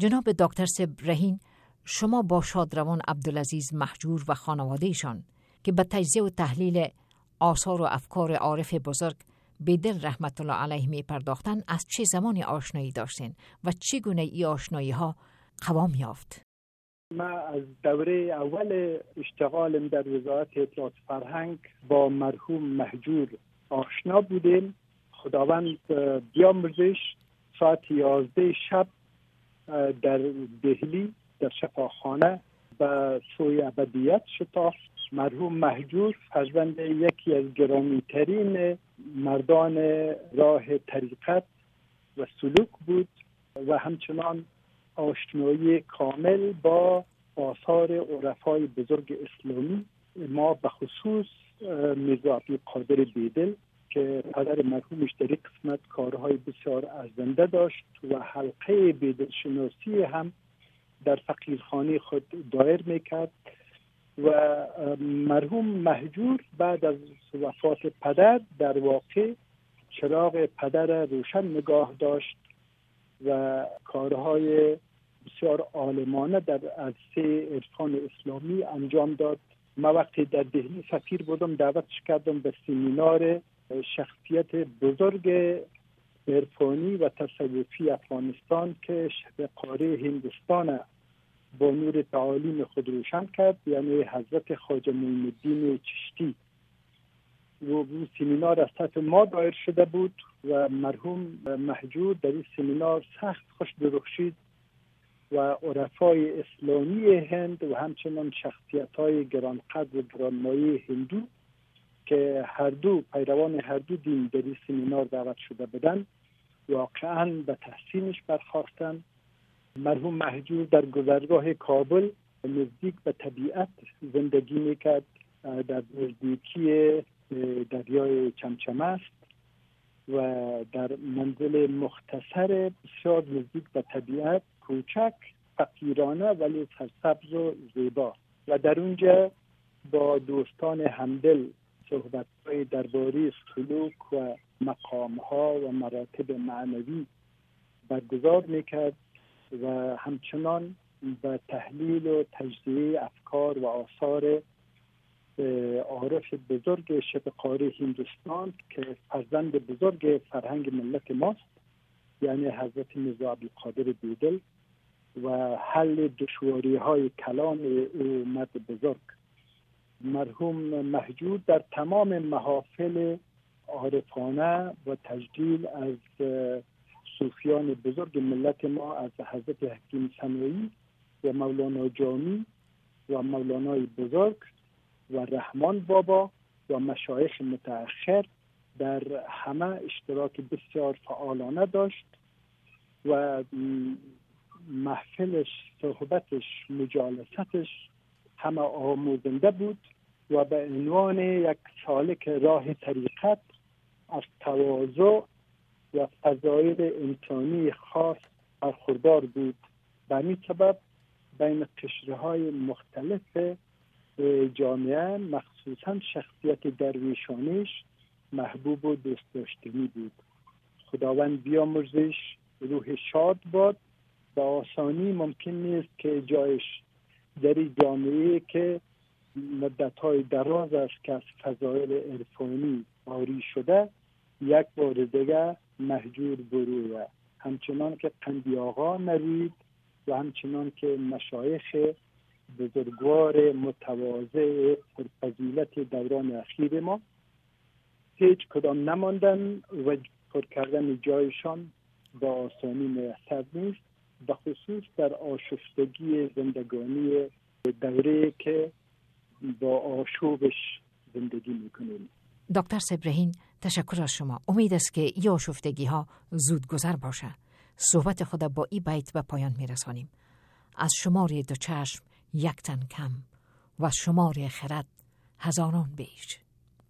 جناب دکتر سبرهین شما با شادروان عبدالعزیز محجور و خانوادهشان که به تجزیه و تحلیل آثار و افکار عارف بزرگ دل رحمت الله علیه می پرداختن از چه زمانی آشنایی داشتین و چگونه ای آشنایی ها قوام یافت؟ ما از دوره اول اشتغالم در وزارت اطلاعات فرهنگ با مرحوم محجور آشنا بودیم. خداوند بیامرزش ساعت یازده شب در دهلی در شفاخانه به سوی ابدیت شتافت. مرحوم محجور فرزند یکی از گرامی ترین مردان راه طریقت و سلوک بود و همچنان آشنایی کامل با آثار عرفای بزرگ اسلامی. ما به خصوص میرزا قادر بیدل که پدر مرحومش در این قسمت کارهای بسیار ارزنده داشت و حلقه بیدل شناسی هم در فقیرخانه خود دایر می‌کرد و مرحوم محجور بعد از وفات پدر در واقع چراغ پدر روشن نگاه داشت و کارهای بسیار عالمانه در عرصه عرفان اسلامی انجام داد. ما وقتی در دهلی سفیر بودم دعوتش کردم به سیمینار شخصیت بزرگ عرفانی و تصوفی افغانستان که شب قاره هندوستان با نور تعالیم خود روشن کرد یعنی حضرت خواجه الدین چشتی. و او سیمینار از طرف ما دایر شده بود و مرحوم محجور در این سیمینار سخت خوش درخشید و عرفای اسلامی هند و همچنان شخصیت های گرانقدر و گرانمایه هندو که هر دو پیروان هر دو دین در این سیمینار دعوت شده بودند واقعا به تحسینش برخواستند مرحوم محجور در گذرگاه کابل نزدیک به طبیعت زندگی می‌کرد در نزدیکی دریای چمچم است و در منزل مختصر بسیار نزدیک به طبیعت کوچک فقیرانه ولی سرسبز و زیبا. و در اونجا با دوستان همدل صحبت های درباره سلوک و مقام ها و مراتب معنوی برگزار می‌کرد و همچنان به تحلیل و تجزیه افکار و آثار عارف بزرگ شب قاره هندوستان که فرزند بزرگ فرهنگ ملت ماست یعنی حضرت میرزا عبدالقادر بیدل و حل دشواری های کلام او مرد بزرگ. مرحوم محجود در تمام محافل عارفانه و تجدیل از صوفیان بزرگ ملت ما از حضرت حکیم سنوی و مولانا جامی و مولانای بزرگ و رحمان بابا و مشایخ متأخر در همه اشتراک بسیار فعالانه داشت و محفلش صحبتش مجالستش همه آموزنده بود و به عنوان یک سالک راه طریقت از تواضع و فضایل انسانی خاص برخوردار بود. به این سبب بین قشره های مختلف جامعه مخصوصا شخصیت درویشانش محبوب و دوست داشتنی بود. خداوند بیامرزش روح شاد باد. به آسانی ممکن نیست که جایش در جامعه که مدت های دراز است که از فضایل عرفانی آری شده یک بار دیگه محجور بروه همچنان که قندی آقا نوید و همچنان که مشایخ بزرگوار متواضع پرفضیلت دوران اخیر ما هیچ کدام نماندن و پر کردن جایشان با آسانی میسر نیست. به خصوص در آشفتگی زندگانی دوره که با آشوبش زندگی می‌کنیم. دکتر سبرهین تشکر از شما. امید است که ای آشفتگی ها زود گذر باشه صحبت خود با ای بیت به پایان میرسانیم. از شمار دو چشم یک تن کم و شمار خرد هزاران بیش.